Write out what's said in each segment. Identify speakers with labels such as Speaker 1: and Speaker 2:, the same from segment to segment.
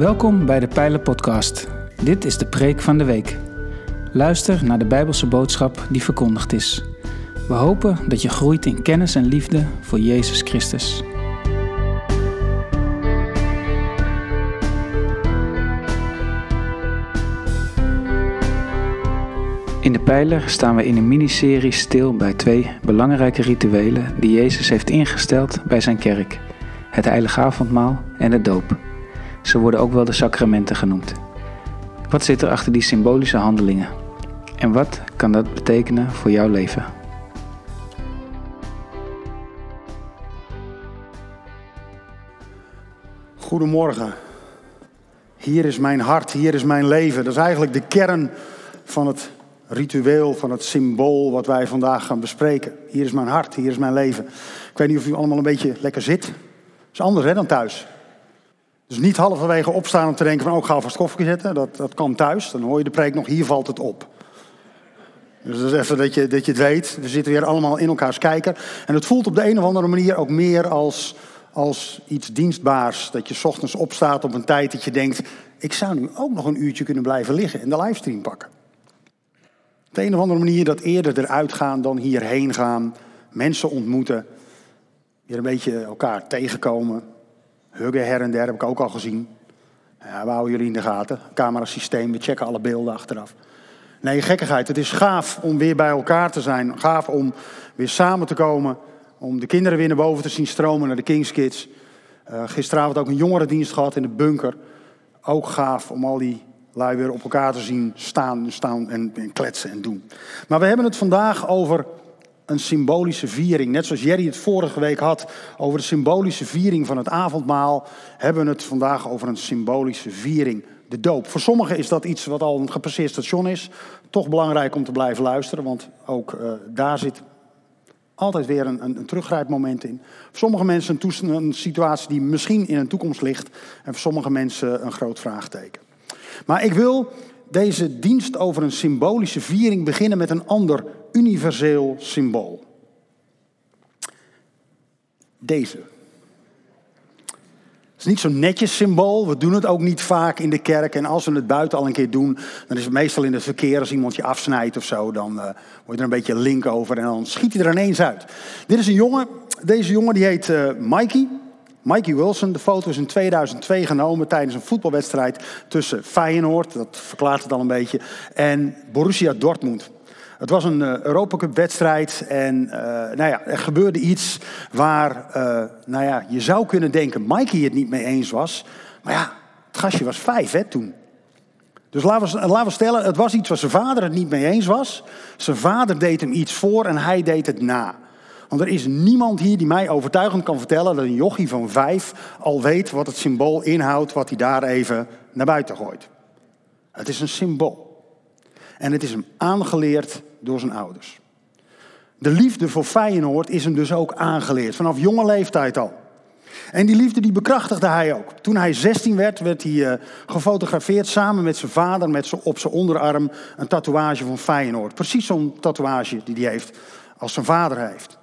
Speaker 1: Welkom bij de Pijlen Podcast. Dit is de preek van de week. Luister naar de Bijbelse boodschap die verkondigd is. We hopen dat je groeit in kennis en liefde voor Jezus Christus. In de pijler staan we in een miniserie stil bij twee belangrijke rituelen die Jezus heeft ingesteld bij zijn kerk: het heilige avondmaal en de doop. Ze worden ook wel de sacramenten genoemd. Wat zit er achter die symbolische handelingen? En wat kan dat betekenen voor jouw leven?
Speaker 2: Goedemorgen. Hier is mijn hart, hier is mijn leven. Dat is eigenlijk de kern van het ritueel, van het symbool wat wij vandaag gaan bespreken. Hier is mijn hart, hier is mijn leven. Ik weet niet of u allemaal een beetje lekker zit. Dat is anders hè, dan thuis. Dus niet halverwege opstaan om te denken van, oh, ik ga alvast koffie zetten. Dat, dat kan thuis. Dan hoor je de preek nog, hier valt het op. Dus dat is even dat je, dat je het weet. We zitten weer allemaal in elkaars kijker. En het voelt op de een of andere manier ook meer als, als iets dienstbaars. Dat je ochtends opstaat op een tijd dat je denkt... ik zou nu ook nog een uurtje kunnen blijven liggen en de livestream pakken. Op de een of andere manier dat eerder eruit gaan dan hierheen gaan. Mensen ontmoeten. Weer een beetje elkaar tegenkomen. Huggen her en der heb ik ook al gezien. Ja, we houden jullie in de gaten. Camerasysteem, we checken alle beelden achteraf. Nee, gekkigheid. Het is gaaf om weer bij elkaar te zijn. Gaaf om weer samen te komen. Om de kinderen weer naar boven te zien stromen naar de Kings Kids. Uh, gisteravond ook een jongerendienst gehad in de bunker. Ook gaaf om al die lui weer op elkaar te zien staan, staan en kletsen en doen. Maar we hebben het vandaag over een symbolische viering. Net zoals Jerry het vorige week had over de symbolische viering van het avondmaal, hebben we het vandaag over een symbolische viering, de doop. Voor sommigen is dat iets wat al een gepasseerd station is. Toch belangrijk om te blijven luisteren, want ook uh, daar zit altijd weer een, een, een teruggrijpmoment in. Voor sommige mensen een, een situatie die misschien in een toekomst ligt, en voor sommige mensen een groot vraagteken. Maar ik wil deze dienst over een symbolische viering beginnen met een ander universeel symbool. Deze. Het is niet zo'n netjes symbool. We doen het ook niet vaak in de kerk. En als we het buiten al een keer doen, dan is het meestal in het verkeer. Als iemand je afsnijdt of zo, dan uh, wordt er een beetje link over en dan schiet hij er ineens uit. Dit is een jongen. Deze jongen die heet uh, Mikey. Mikey Wilson, de foto is in 2002 genomen tijdens een voetbalwedstrijd tussen Feyenoord, dat verklaart het al een beetje, en Borussia Dortmund. Het was een uh, Europacup wedstrijd en uh, nou ja, er gebeurde iets waar uh, nou ja, je zou kunnen denken Mikey het niet mee eens was. Maar ja, het gastje was vijf hè, toen. Dus laten we, laten we stellen, het was iets waar zijn vader het niet mee eens was. Zijn vader deed hem iets voor en hij deed het na. Want er is niemand hier die mij overtuigend kan vertellen dat een jochie van vijf al weet wat het symbool inhoudt wat hij daar even naar buiten gooit. Het is een symbool. En het is hem aangeleerd door zijn ouders. De liefde voor Feyenoord is hem dus ook aangeleerd, vanaf jonge leeftijd al. En die liefde die bekrachtigde hij ook. Toen hij 16 werd, werd hij uh, gefotografeerd samen met zijn vader met op zijn onderarm een tatoeage van Feyenoord. Precies zo'n tatoeage die hij heeft als zijn vader heeft.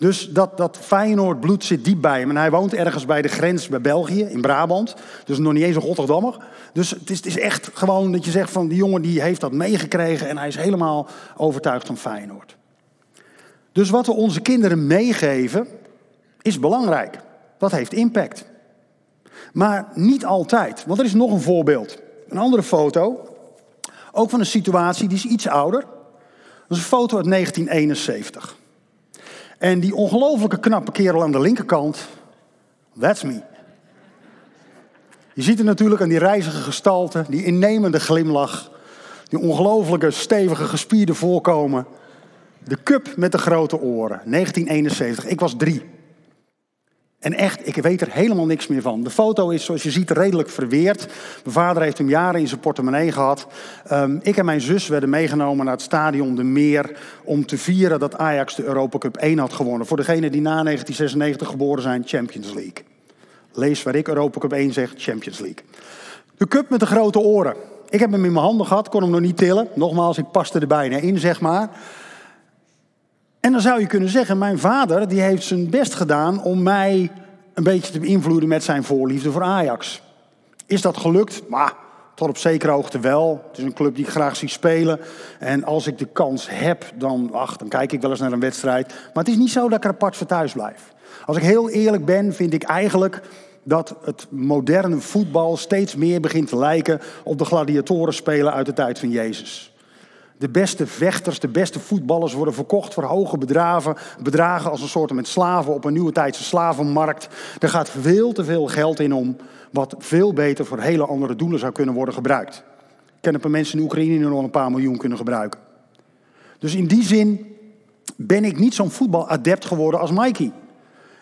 Speaker 2: Dus dat, dat Feyenoord bloed zit diep bij hem. En hij woont ergens bij de grens bij België, in Brabant. Dus nog niet eens een Rotterdammer. Dus het is, het is echt gewoon dat je zegt van die jongen die heeft dat meegekregen. En hij is helemaal overtuigd van Feyenoord. Dus wat we onze kinderen meegeven is belangrijk. Dat heeft impact. Maar niet altijd. Want er is nog een voorbeeld. Een andere foto. Ook van een situatie die is iets ouder. Dat is een foto uit 1971. En die ongelooflijke knappe kerel aan de linkerkant, that's me. Je ziet er natuurlijk aan die reizige gestalte, die innemende glimlach, die ongelooflijke stevige gespierde voorkomen. De cup met de grote oren, 1971. Ik was drie. En echt, ik weet er helemaal niks meer van. De foto is, zoals je ziet, redelijk verweerd. Mijn vader heeft hem jaren in zijn portemonnee gehad. Um, ik en mijn zus werden meegenomen naar het stadion De Meer... om te vieren dat Ajax de Europa Cup 1 had gewonnen. Voor degenen die na 1996 geboren zijn, Champions League. Lees waar ik Europa Cup 1 zeg, Champions League. De cup met de grote oren. Ik heb hem in mijn handen gehad, kon hem nog niet tillen. Nogmaals, ik paste er bijna in, zeg maar. En dan zou je kunnen zeggen, mijn vader die heeft zijn best gedaan om mij een beetje te beïnvloeden met zijn voorliefde voor Ajax. Is dat gelukt? Maar tot op zekere hoogte wel. Het is een club die ik graag zie spelen. En als ik de kans heb, dan, ach, dan kijk ik wel eens naar een wedstrijd. Maar het is niet zo dat ik er apart voor thuis blijf. Als ik heel eerlijk ben, vind ik eigenlijk dat het moderne voetbal steeds meer begint te lijken op de gladiatorenspelen uit de tijd van Jezus. De beste vechters, de beste voetballers worden verkocht voor hoge bedragen, bedragen als een soort met slaven op een nieuwe tijdse slavenmarkt. Er gaat veel te veel geld in om, wat veel beter voor hele andere doelen zou kunnen worden gebruikt. Ik ken een mensen in Oekraïne nog een paar miljoen kunnen gebruiken. Dus in die zin ben ik niet zo'n voetbaladept geworden als Mikey.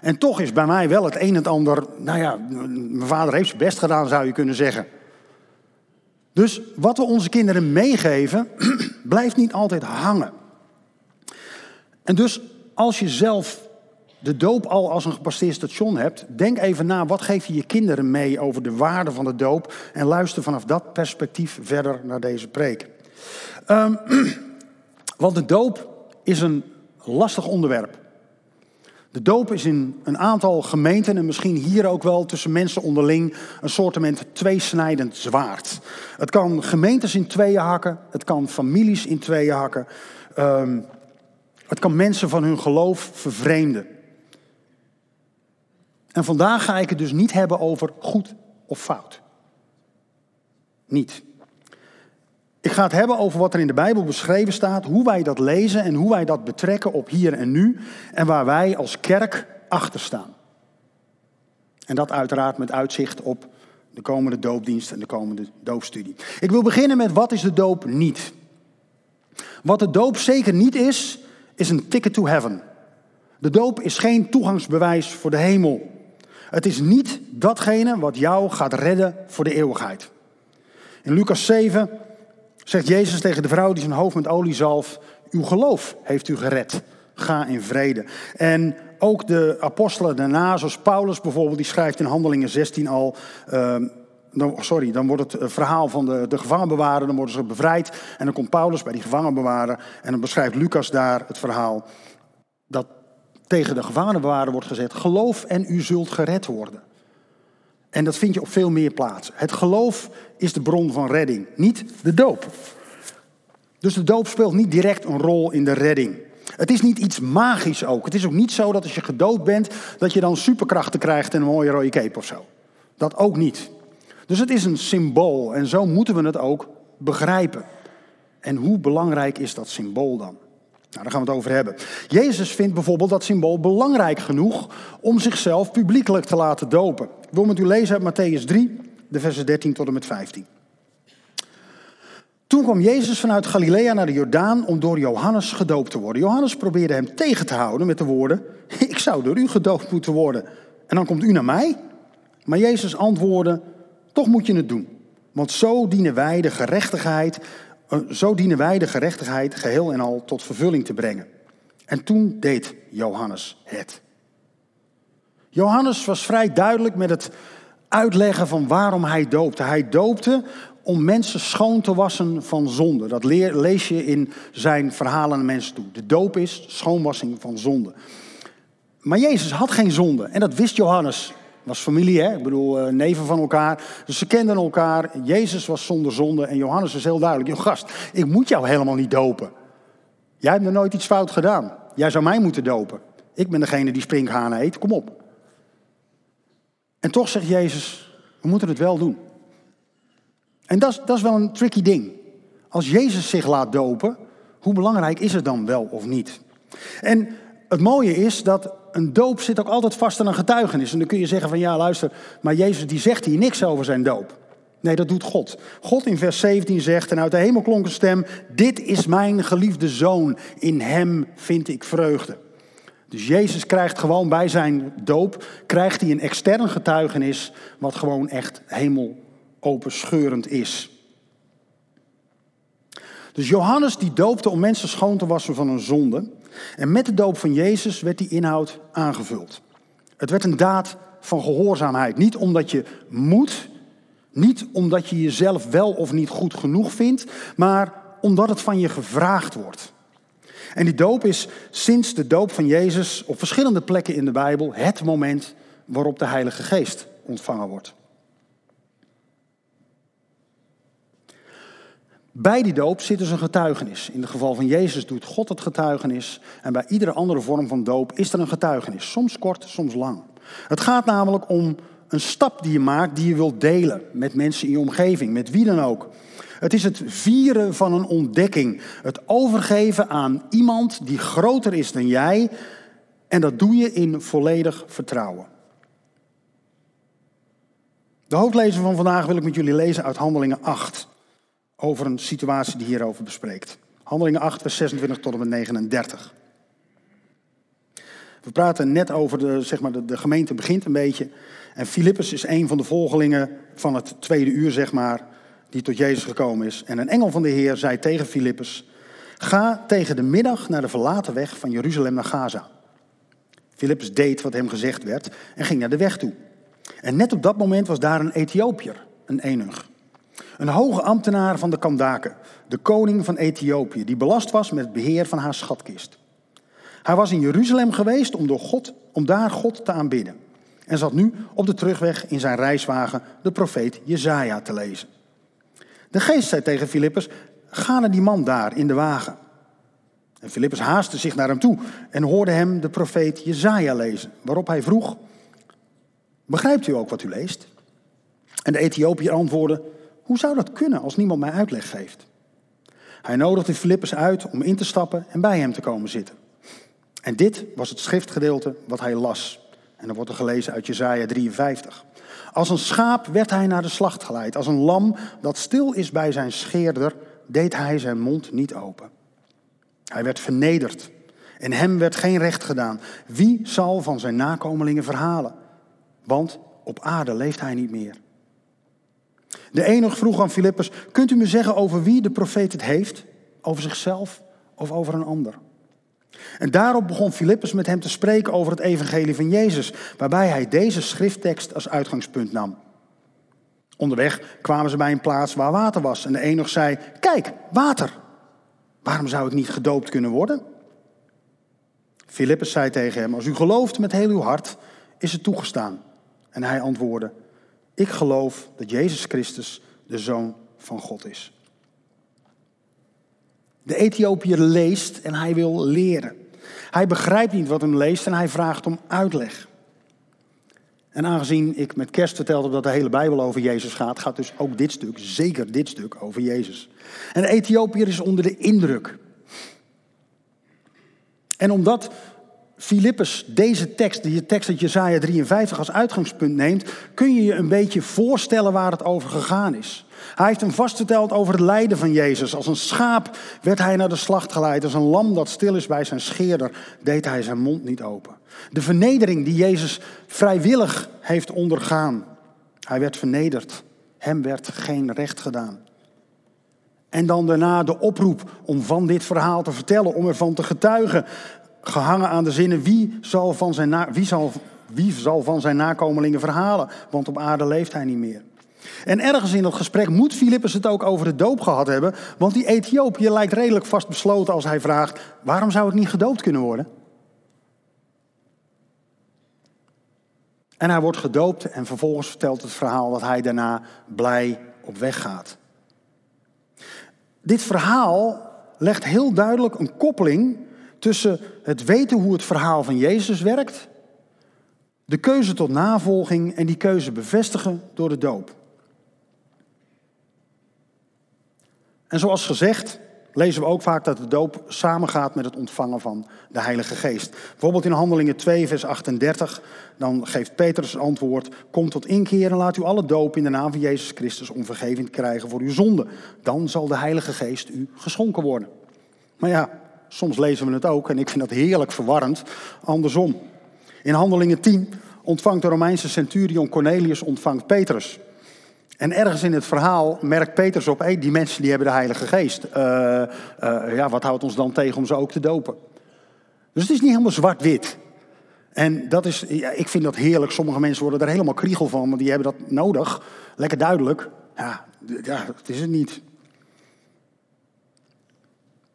Speaker 2: En toch is bij mij wel het een en ander, nou ja, mijn vader heeft zijn best gedaan, zou je kunnen zeggen. Dus wat we onze kinderen meegeven, blijft niet altijd hangen. En dus als je zelf de doop al als een gepasseerd station hebt, denk even na, wat geef je je kinderen mee over de waarde van de doop en luister vanaf dat perspectief verder naar deze preek. Um, want de doop is een lastig onderwerp. De doop is in een aantal gemeenten en misschien hier ook wel tussen mensen onderling een soortement tweesnijdend zwaard. Het kan gemeentes in tweeën hakken, het kan families in tweeën hakken, um, het kan mensen van hun geloof vervreemden. En vandaag ga ik het dus niet hebben over goed of fout. Niet. Ik ga het hebben over wat er in de Bijbel beschreven staat, hoe wij dat lezen en hoe wij dat betrekken op hier en nu en waar wij als kerk achter staan. En dat uiteraard met uitzicht op de komende doopdienst en de komende doopstudie. Ik wil beginnen met wat is de doop niet? Wat de doop zeker niet is, is een ticket to heaven. De doop is geen toegangsbewijs voor de hemel. Het is niet datgene wat jou gaat redden voor de eeuwigheid. In Lucas 7 zegt Jezus tegen de vrouw die zijn hoofd met olie zalf: Uw geloof heeft u gered. Ga in vrede. En ook de apostelen daarna, zoals Paulus bijvoorbeeld, die schrijft in Handelingen 16 al. Uh, sorry, dan wordt het verhaal van de, de gevangenbewaarder, dan worden ze bevrijd. En dan komt Paulus bij die gevangenbewaarder. En dan beschrijft Lucas daar het verhaal dat tegen de gevangenbewaarder wordt gezet: geloof en u zult gered worden. En dat vind je op veel meer plaatsen. Het geloof is de bron van redding, niet de doop. Dus de doop speelt niet direct een rol in de redding. Het is niet iets magisch ook. Het is ook niet zo dat als je gedood bent, dat je dan superkrachten krijgt en een mooie rode cape of zo. Dat ook niet. Dus het is een symbool en zo moeten we het ook begrijpen. En hoe belangrijk is dat symbool dan? Nou, daar gaan we het over hebben. Jezus vindt bijvoorbeeld dat symbool belangrijk genoeg om zichzelf publiekelijk te laten dopen. Ik wil met u lezen uit Matthäus 3, de versen 13 tot en met 15. Toen kwam Jezus vanuit Galilea naar de Jordaan om door Johannes gedoopt te worden. Johannes probeerde hem tegen te houden met de woorden: Ik zou door u gedoopt moeten worden. En dan komt u naar mij? Maar Jezus antwoordde: Toch moet je het doen. Want zo dienen wij de gerechtigheid zo dienen wij de gerechtigheid geheel en al tot vervulling te brengen. En toen deed Johannes het. Johannes was vrij duidelijk met het uitleggen van waarom hij doopte. Hij doopte om mensen schoon te wassen van zonde. Dat lees je in zijn verhalen aan mensen toe. De doop is schoonwassing van zonde. Maar Jezus had geen zonde en dat wist Johannes was familie, hè? ik bedoel, uh, neven van elkaar. Dus ze kenden elkaar. Jezus was zonder zonde en Johannes is heel duidelijk. Joh, gast, ik moet jou helemaal niet dopen. Jij hebt er nooit iets fout gedaan. Jij zou mij moeten dopen. Ik ben degene die sprinkhanen eet, kom op. En toch zegt Jezus, we moeten het wel doen. En dat is wel een tricky ding. Als Jezus zich laat dopen, hoe belangrijk is het dan wel of niet? En het mooie is dat een doop zit ook altijd vast aan een getuigenis. En dan kun je zeggen van ja, luister, maar Jezus die zegt hier niks over zijn doop. Nee, dat doet God. God in vers 17 zegt, en uit de hemel klonk een stem, dit is mijn geliefde zoon, in hem vind ik vreugde. Dus Jezus krijgt gewoon bij zijn doop, krijgt hij een extern getuigenis, wat gewoon echt hemel openscheurend is. Dus Johannes die doopte om mensen schoon te wassen van hun zonde. En met de doop van Jezus werd die inhoud aangevuld. Het werd een daad van gehoorzaamheid. Niet omdat je moet, niet omdat je jezelf wel of niet goed genoeg vindt, maar omdat het van je gevraagd wordt. En die doop is sinds de doop van Jezus op verschillende plekken in de Bijbel het moment waarop de Heilige Geest ontvangen wordt. Bij die doop zit dus een getuigenis. In het geval van Jezus doet God het getuigenis. En bij iedere andere vorm van doop is er een getuigenis. Soms kort, soms lang. Het gaat namelijk om een stap die je maakt die je wilt delen met mensen in je omgeving, met wie dan ook. Het is het vieren van een ontdekking. Het overgeven aan iemand die groter is dan jij. En dat doe je in volledig vertrouwen. De hoofdlezer van vandaag wil ik met jullie lezen uit Handelingen 8. Over een situatie die hierover bespreekt. Handelingen 8, vers 26 tot en met 39. We praten net over de, zeg maar, de, gemeente begint een beetje. En Filippus is een van de volgelingen van het tweede uur, zeg maar, die tot Jezus gekomen is. En een engel van de Heer zei tegen Filippus, ga tegen de middag naar de verlaten weg van Jeruzalem naar Gaza. Filippus deed wat hem gezegd werd en ging naar de weg toe. En net op dat moment was daar een Ethiopiër, een enig. Een hoge ambtenaar van de Kandaken, de koning van Ethiopië, die belast was met het beheer van haar schatkist. Hij was in Jeruzalem geweest om, door God, om daar God te aanbidden. En zat nu op de terugweg in zijn reiswagen de profeet Jezaja te lezen. De geest zei tegen Filippus, ga naar die man daar in de wagen. En Filippus haastte zich naar hem toe en hoorde hem de profeet Jezaja lezen, waarop hij vroeg, begrijpt u ook wat u leest? En de Ethiopiër antwoordde, hoe zou dat kunnen als niemand mij uitleg geeft? Hij nodigde Filippus uit om in te stappen en bij hem te komen zitten. En dit was het schriftgedeelte wat hij las. En dat wordt er gelezen uit Jezaja 53. Als een schaap werd hij naar de slacht geleid. Als een lam dat stil is bij zijn scheerder, deed hij zijn mond niet open. Hij werd vernederd en hem werd geen recht gedaan. Wie zal van zijn nakomelingen verhalen? Want op aarde leeft hij niet meer. De enig vroeg aan Filippus: Kunt u me zeggen over wie de profeet het heeft? Over zichzelf of over een ander? En daarop begon Filippus met hem te spreken over het evangelie van Jezus, waarbij hij deze schrifttekst als uitgangspunt nam. Onderweg kwamen ze bij een plaats waar water was en de enig zei, kijk, water. Waarom zou ik niet gedoopt kunnen worden? Filippus zei tegen hem, als u gelooft met heel uw hart, is het toegestaan. En hij antwoordde, ik geloof dat Jezus Christus de Zoon van God is. De Ethiopiër leest en hij wil leren. Hij begrijpt niet wat hem leest en hij vraagt om uitleg. En aangezien ik met kerst vertelde dat de hele Bijbel over Jezus gaat, gaat dus ook dit stuk, zeker dit stuk, over Jezus. En de Ethiopiër is onder de indruk. En omdat Filippus deze tekst, die tekst uit Jezaja 53 als uitgangspunt neemt, kun je je een beetje voorstellen waar het over gegaan is. Hij heeft hem vastverteld over het lijden van Jezus. Als een schaap werd hij naar de slacht geleid. Als een lam dat stil is bij zijn scheerder, deed hij zijn mond niet open. De vernedering die Jezus vrijwillig heeft ondergaan. Hij werd vernederd. Hem werd geen recht gedaan. En dan daarna de oproep om van dit verhaal te vertellen, om ervan te getuigen. Gehangen aan de zinnen, wie zal van zijn, wie zal, wie zal van zijn nakomelingen verhalen? Want op aarde leeft hij niet meer. En ergens in dat gesprek moet Filippus het ook over de doop gehad hebben. Want die Ethiopiër lijkt redelijk vastbesloten als hij vraagt: waarom zou ik niet gedoopt kunnen worden? En hij wordt gedoopt en vervolgens vertelt het verhaal dat hij daarna blij op weg gaat. Dit verhaal legt heel duidelijk een koppeling tussen het weten hoe het verhaal van Jezus werkt, de keuze tot navolging en die keuze bevestigen door de doop. En zoals gezegd, lezen we ook vaak dat de doop samengaat met het ontvangen van de Heilige Geest. Bijvoorbeeld in Handelingen 2, vers 38, dan geeft Petrus antwoord: Kom tot inkeer en laat u alle doop in de naam van Jezus Christus om vergeving te krijgen voor uw zonde. Dan zal de Heilige Geest u geschonken worden. Maar ja, soms lezen we het ook en ik vind dat heerlijk verwarrend. Andersom. In Handelingen 10 ontvangt de Romeinse centurion Cornelius ontvangt Petrus. En ergens in het verhaal merkt Petrus op, hey, die mensen die hebben de Heilige Geest. Uh, ja, wat houdt ons dan tegen om ze ook te dopen? Dus het is niet helemaal zwart-wit. En dat is, ik vind dat heerlijk. Sommige mensen worden er helemaal kriegel van, want die hebben dat nodig. Lekker duidelijk. Ja, ja dat is het niet.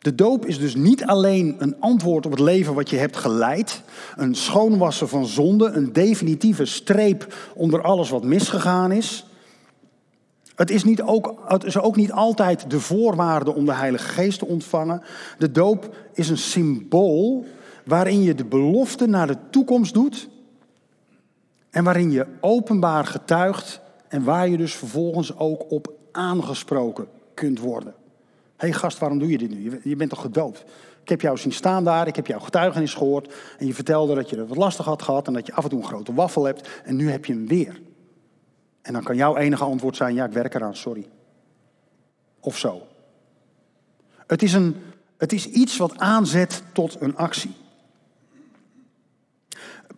Speaker 2: De doop is dus niet alleen een antwoord op het leven wat je hebt geleid, een schoonwassen van zonde, een definitieve streep onder alles wat misgegaan is. Het is, niet ook, het is ook niet altijd de voorwaarde om de Heilige Geest te ontvangen. De doop is een symbool waarin je de belofte naar de toekomst doet en waarin je openbaar getuigt en waar je dus vervolgens ook op aangesproken kunt worden. Hey gast, waarom doe je dit nu? Je bent toch gedoopt? Ik heb jou zien staan daar, ik heb jouw getuigenis gehoord en je vertelde dat je het wat lastig had gehad en dat je af en toe een grote waffel hebt en nu heb je hem weer. En dan kan jouw enige antwoord zijn, ja ik werk eraan, sorry. Of zo. Het is, een, het is iets wat aanzet tot een actie.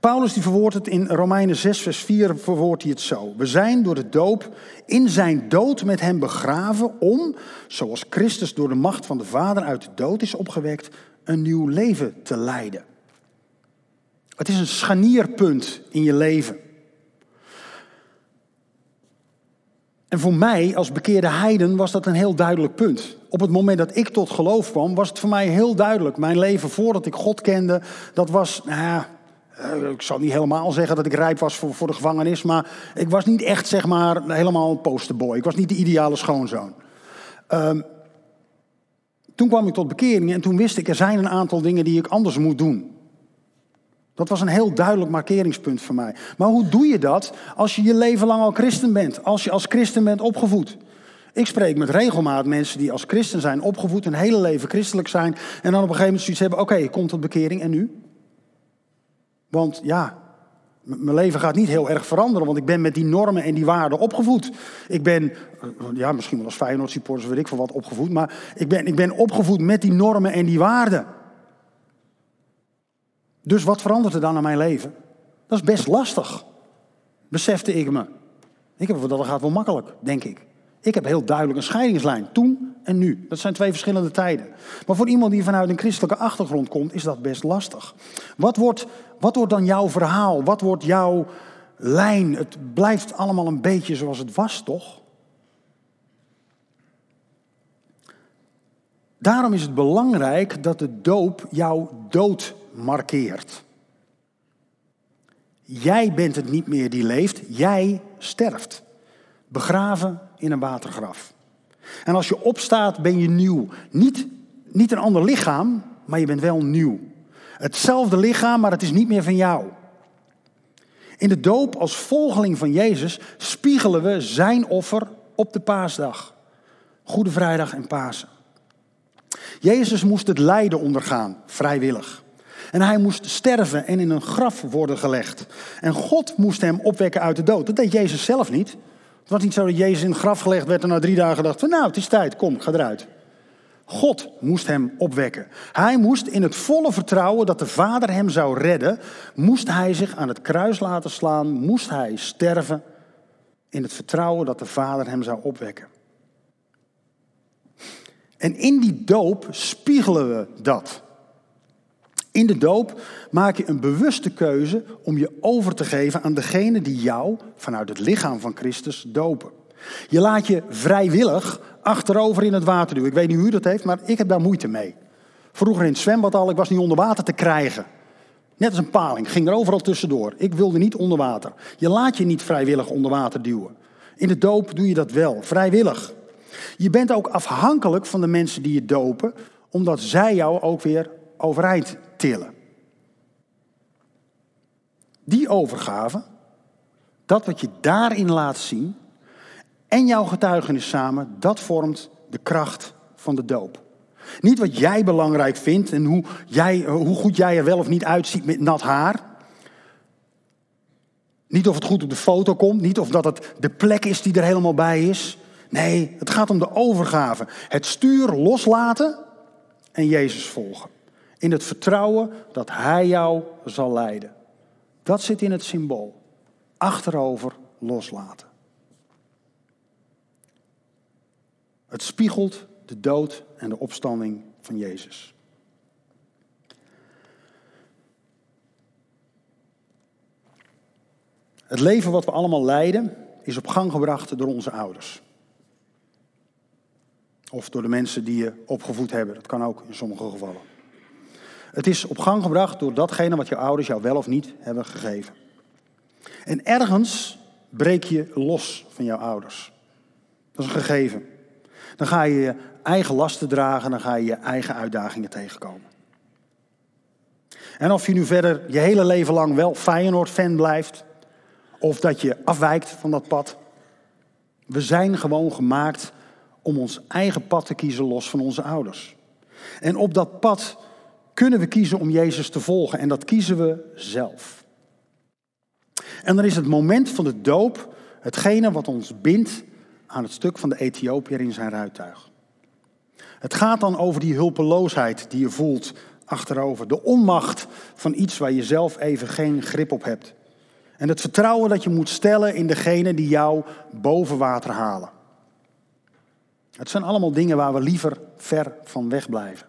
Speaker 2: Paulus die verwoordt het in Romeinen 6, vers 4, verwoordt hij het zo. We zijn door de doop in zijn dood met hem begraven om, zoals Christus door de macht van de Vader uit de dood is opgewekt, een nieuw leven te leiden. Het is een scharnierpunt in je leven. En voor mij als bekeerde heiden was dat een heel duidelijk punt. Op het moment dat ik tot geloof kwam, was het voor mij heel duidelijk. Mijn leven voordat ik God kende, dat was, nou ja, ik zal niet helemaal zeggen dat ik rijp was voor, voor de gevangenis, maar ik was niet echt zeg maar helemaal een posterboy. Ik was niet de ideale schoonzoon. Um, toen kwam ik tot bekering en toen wist ik, er zijn een aantal dingen die ik anders moet doen. Dat was een heel duidelijk markeringspunt voor mij. Maar hoe doe je dat als je je leven lang al christen bent? Als je als christen bent opgevoed? Ik spreek met regelmaat mensen die als christen zijn opgevoed, hun hele leven christelijk zijn. En dan op een gegeven moment zoiets hebben, oké, okay, komt tot bekering en nu? Want ja, mijn leven gaat niet heel erg veranderen, want ik ben met die normen en die waarden opgevoed. Ik ben, eh, ja, misschien wel als Feyenoord supporters weet ik voor wat opgevoed, maar ik ben, ik ben opgevoed met die normen en die waarden. Dus wat verandert er dan aan mijn leven? Dat is best lastig, besefte ik me. Ik heb dat gaat wel makkelijk, denk ik. Ik heb heel duidelijk een scheidingslijn, toen en nu. Dat zijn twee verschillende tijden. Maar voor iemand die vanuit een christelijke achtergrond komt, is dat best lastig. Wat wordt, wat wordt dan jouw verhaal? Wat wordt jouw lijn? Het blijft allemaal een beetje zoals het was, toch? Daarom is het belangrijk dat de doop jouw dood markeert. Jij bent het niet meer die leeft, jij sterft. Begraven in een watergraf. En als je opstaat, ben je nieuw. Niet, niet een ander lichaam, maar je bent wel nieuw. Hetzelfde lichaam, maar het is niet meer van jou. In de doop als volgeling van Jezus spiegelen we zijn offer op de paasdag. Goede Vrijdag en Pasen. Jezus moest het lijden ondergaan, vrijwillig. En hij moest sterven en in een graf worden gelegd. En God moest hem opwekken uit de dood. Dat deed Jezus zelf niet. Het was niet zo dat Jezus in graf gelegd werd en na drie dagen dacht nou het is tijd, kom, ga eruit. God moest hem opwekken. Hij moest in het volle vertrouwen dat de Vader hem zou redden, moest hij zich aan het kruis laten slaan, moest hij sterven in het vertrouwen dat de Vader hem zou opwekken. En in die doop spiegelen we dat. In de doop maak je een bewuste keuze om je over te geven aan degene die jou vanuit het lichaam van Christus dopen. Je laat je vrijwillig achterover in het water duwen. Ik weet niet hoe u dat heeft, maar ik heb daar moeite mee. Vroeger in het zwembad al, ik was niet onder water te krijgen. Net als een paling, ging er overal tussendoor. Ik wilde niet onder water. Je laat je niet vrijwillig onder water duwen. In de doop doe je dat wel, vrijwillig. Je bent ook afhankelijk van de mensen die je dopen, omdat zij jou ook weer overeind tillen. Die overgave, dat wat je daarin laat zien en jouw getuigenis samen, dat vormt de kracht van de doop. Niet wat jij belangrijk vindt en hoe, jij, hoe goed jij er wel of niet uitziet met nat haar. Niet of het goed op de foto komt, niet of dat het de plek is die er helemaal bij is. Nee, het gaat om de overgave. Het stuur loslaten en Jezus volgen. In het vertrouwen dat Hij jou zal leiden. Dat zit in het symbool. Achterover loslaten. Het spiegelt de dood en de opstanding van Jezus. Het leven wat we allemaal leiden is op gang gebracht door onze ouders. Of door de mensen die je opgevoed hebben. Dat kan ook in sommige gevallen. Het is op gang gebracht door datgene wat je ouders jou wel of niet hebben gegeven. En ergens breek je los van jouw ouders. Dat is een gegeven. Dan ga je je eigen lasten dragen, dan ga je je eigen uitdagingen tegenkomen. En of je nu verder je hele leven lang wel Feyenoord-fan blijft, of dat je afwijkt van dat pad. We zijn gewoon gemaakt om ons eigen pad te kiezen los van onze ouders. En op dat pad kunnen we kiezen om Jezus te volgen en dat kiezen we zelf. En dan is het moment van de doop hetgene wat ons bindt aan het stuk van de Ethiopiër in zijn ruituig. Het gaat dan over die hulpeloosheid die je voelt achterover. De onmacht van iets waar je zelf even geen grip op hebt. En het vertrouwen dat je moet stellen in degene die jou boven water halen. Het zijn allemaal dingen waar we liever ver van weg blijven.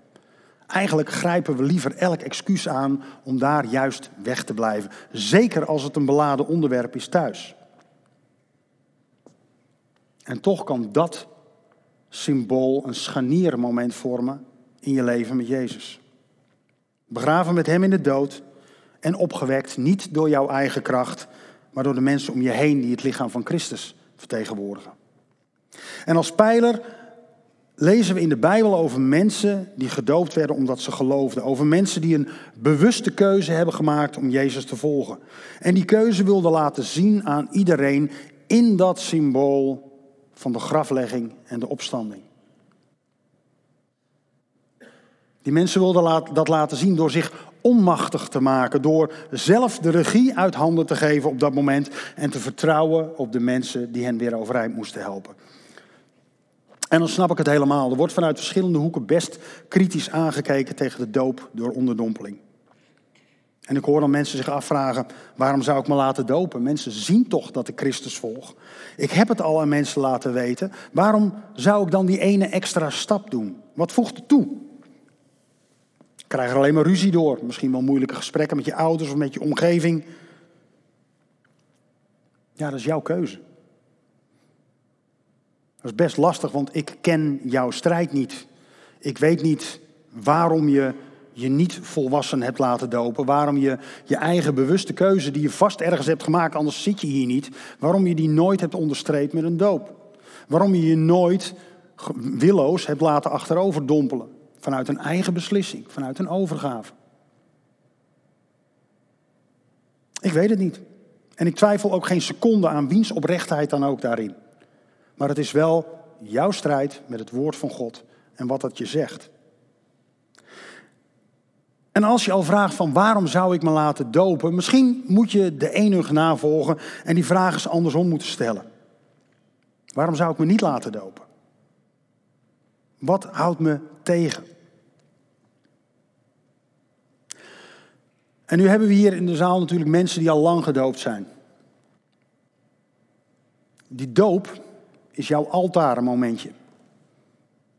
Speaker 2: Eigenlijk grijpen we liever elk excuus aan om daar juist weg te blijven. Zeker als het een beladen onderwerp is thuis. En toch kan dat symbool een scharniermoment vormen in je leven met Jezus. Begraven met Hem in de dood en opgewekt niet door jouw eigen kracht, maar door de mensen om je heen die het lichaam van Christus vertegenwoordigen. En als pijler lezen we in de Bijbel over mensen die gedoopt werden omdat ze geloofden. Over mensen die een bewuste keuze hebben gemaakt om Jezus te volgen. En die keuze wilden laten zien aan iedereen in dat symbool van de graflegging en de opstanding. Die mensen wilden dat laten zien door zich onmachtig te maken, door zelf de regie uit handen te geven op dat moment en te vertrouwen op de mensen die hen weer overeind moesten helpen. En dan snap ik het helemaal. Er wordt vanuit verschillende hoeken best kritisch aangekeken tegen de doop door onderdompeling. En ik hoor dan mensen zich afvragen: waarom zou ik me laten dopen? Mensen zien toch dat ik Christus volg. Ik heb het al aan mensen laten weten. Waarom zou ik dan die ene extra stap doen? Wat voegt er toe? Ik krijg er alleen maar ruzie door. Misschien wel moeilijke gesprekken met je ouders of met je omgeving. Ja, dat is jouw keuze. Dat is best lastig, want ik ken jouw strijd niet. Ik weet niet waarom je je niet volwassen hebt laten dopen. Waarom je je eigen bewuste keuze, die je vast ergens hebt gemaakt, anders zit je hier niet. Waarom je die nooit hebt onderstreept met een doop. Waarom je je nooit willoos hebt laten achterover dompelen. Vanuit een eigen beslissing, vanuit een overgave. Ik weet het niet. En ik twijfel ook geen seconde aan wiens oprechtheid dan ook daarin. Maar het is wel jouw strijd met het woord van God en wat dat je zegt. En als je al vraagt van waarom zou ik me laten dopen, misschien moet je de enige navolgen en die vraag eens andersom moeten stellen. Waarom zou ik me niet laten dopen? Wat houdt me tegen? En nu hebben we hier in de zaal natuurlijk mensen die al lang gedoopt zijn. Die doop is jouw altarenmomentje.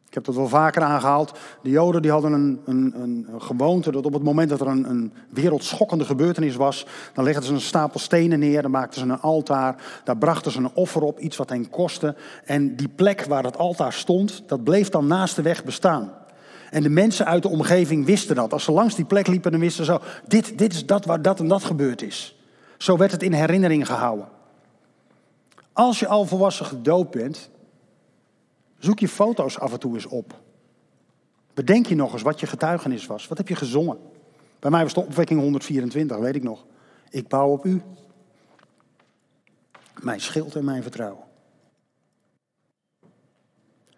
Speaker 2: Ik heb dat wel vaker aangehaald. De Joden die hadden een, een, een, gewoonte dat op het moment dat er een, een wereldschokkende gebeurtenis was, dan legden ze een stapel stenen neer, dan maakten ze een altaar, daar brachten ze een offer op, iets wat hen kostte. En die plek waar dat altaar stond, dat bleef dan naast de weg bestaan. En de mensen uit de omgeving wisten dat. Als ze langs die plek liepen, dan wisten ze zo, dit, dit is dat waar dat en dat gebeurd is. Zo werd het in herinnering gehouden. Als je al volwassen gedoopt bent, zoek je foto's af en toe eens op. Bedenk je nog eens wat je getuigenis was. Wat heb je gezongen? Bij mij was de opwekking 124, weet ik nog. Ik bouw op u. Mijn schild en mijn vertrouwen.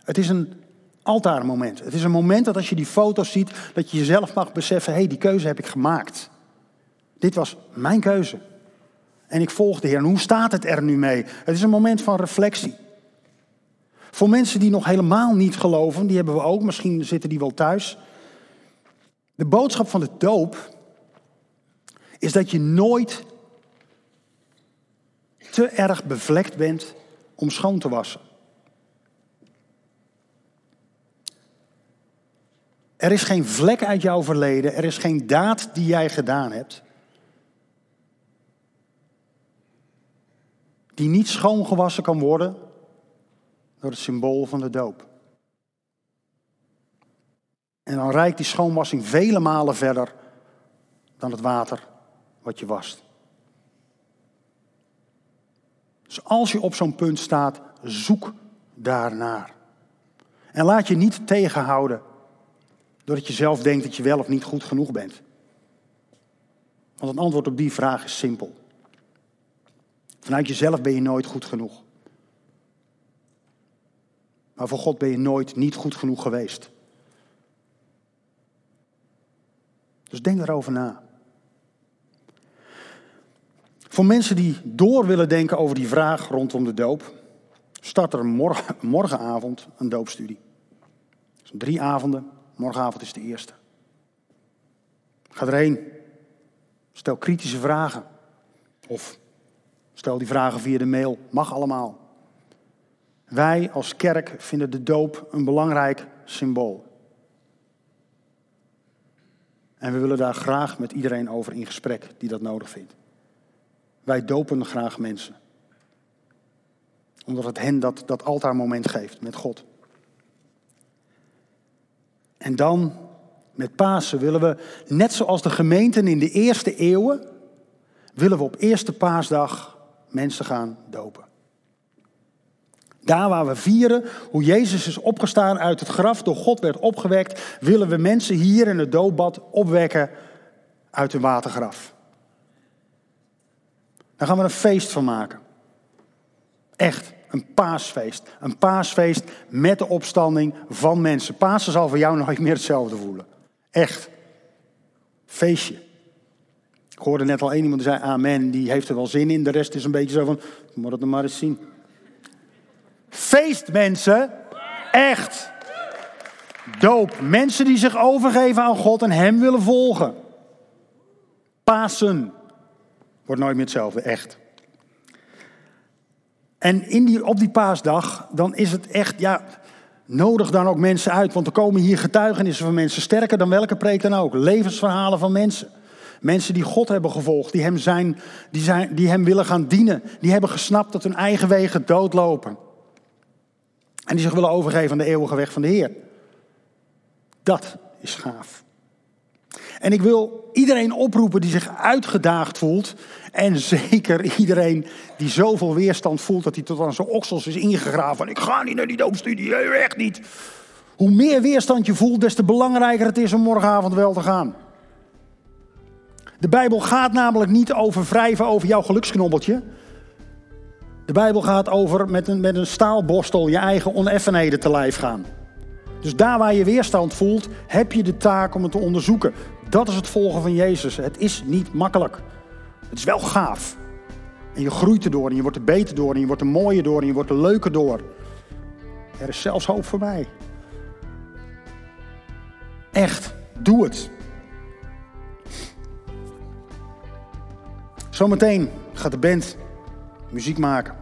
Speaker 2: Het is een altaarmoment. Het is een moment dat als je die foto's ziet, dat je jezelf mag beseffen: hé, hey, die keuze heb ik gemaakt. Dit was mijn keuze. En ik volg de Heer. En hoe staat het er nu mee? Het is een moment van reflectie. Voor mensen die nog helemaal niet geloven, die hebben we ook, misschien zitten die wel thuis. De boodschap van de doop is dat je nooit te erg bevlekt bent om schoon te wassen. Er is geen vlek uit jouw verleden, er is geen daad die jij gedaan hebt. Die niet schoongewassen kan worden door het symbool van de doop. En dan reikt die schoonwassing vele malen verder dan het water wat je wast. Dus als je op zo'n punt staat, zoek daarnaar. En laat je niet tegenhouden doordat je zelf denkt dat je wel of niet goed genoeg bent. Want het antwoord op die vraag is simpel. Vanuit jezelf ben je nooit goed genoeg. Maar voor God ben je nooit niet goed genoeg geweest. Dus denk erover na. Voor mensen die door willen denken over die vraag rondom de doop, start er morgen, morgenavond een doopstudie. Dus drie avonden, morgenavond is de eerste. Ga erheen. Stel kritische vragen. Of stel die vragen via de mail. Mag allemaal. Wij als kerk vinden de doop een belangrijk symbool. En we willen daar graag met iedereen over in gesprek die dat nodig vindt. Wij dopen graag mensen. Omdat het hen dat, dat altaarmoment geeft met God. En dan, met Pasen, willen we, net zoals de gemeenten in de eerste eeuwen, willen we op eerste paasdag mensen gaan dopen. Daar waar we vieren hoe Jezus is opgestaan uit het graf, door God werd opgewekt, willen we mensen hier in het doopbad opwekken uit hun watergraf. Daar gaan we een feest van maken. Echt, een paasfeest. Een paasfeest met de opstanding van mensen. Pasen zal voor jou nooit meer hetzelfde voelen. Echt. Feestje. Ik hoorde net al één iemand die zei amen, die heeft er wel zin in. De rest is een beetje zo van, moet het maar eens zien. Feest mensen. Echt. Doop. Mensen die zich overgeven aan God en Hem willen volgen. Pasen. Wordt nooit meer hetzelfde, echt. En in die, op die paasdag, dan is het echt, ja, nodig dan ook mensen uit. Want er komen hier getuigenissen van mensen, sterker dan welke preek dan ook. Levensverhalen van mensen. Mensen die God hebben gevolgd, die hem, zijn, die, zijn, die hem willen gaan dienen. Die hebben gesnapt dat hun eigen wegen doodlopen. En die zich willen overgeven aan de eeuwige weg van de Heer. Dat is gaaf. En ik wil iedereen oproepen die zich uitgedaagd voelt. En zeker iedereen die zoveel weerstand voelt dat hij tot aan zijn oksels is ingegraven. Ik ga niet naar die doopstudie, echt niet. Hoe meer weerstand je voelt, des te belangrijker het is om morgenavond wel te gaan. De Bijbel gaat namelijk niet over wrijven over jouw geluksknobbeltje. De Bijbel gaat over met een, met een staalborstel je eigen oneffenheden te lijf gaan. Dus daar waar je weerstand voelt, heb je de taak om het te onderzoeken. Dat is het volgen van Jezus. Het is niet makkelijk. Het is wel gaaf. En je groeit erdoor en je wordt er beter door en je wordt er mooier door en je wordt er leuker door. Er is zelfs hoop voor mij. Echt, doe het. Zometeen gaat de band muziek maken.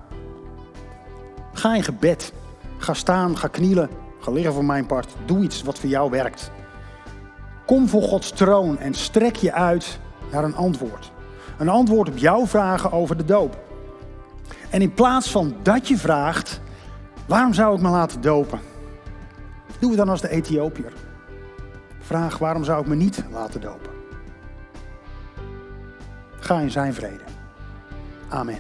Speaker 2: Ga in gebed. Ga staan, ga knielen, ga liggen voor mijn part. Doe iets wat voor jou werkt. Kom voor Gods troon en strek je uit naar een antwoord. Een antwoord op jouw vragen over de doop. En in plaats van dat je vraagt, waarom zou ik me laten dopen? Doe het dan als de Ethiopiër. Vraag, waarom zou ik me niet laten dopen? Ga in zijn vrede. Amen.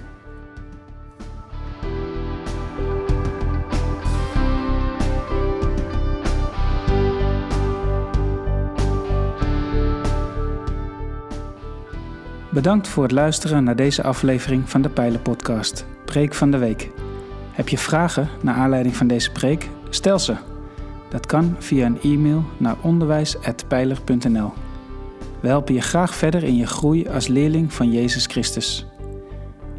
Speaker 1: Bedankt voor het luisteren naar deze aflevering van de Pijlen Podcast, Preek van de Week. Heb je vragen naar aanleiding van deze preek? Stel ze. Dat kan via een e-mail naar onderwijs.pijler.nl. We helpen je graag verder in je groei als leerling van Jezus Christus.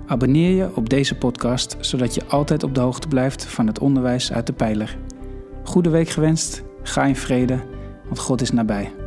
Speaker 1: Abonneer je op deze podcast, zodat je altijd op de hoogte blijft van het onderwijs uit de Pijler. Goede week gewenst, ga in vrede, want God is nabij.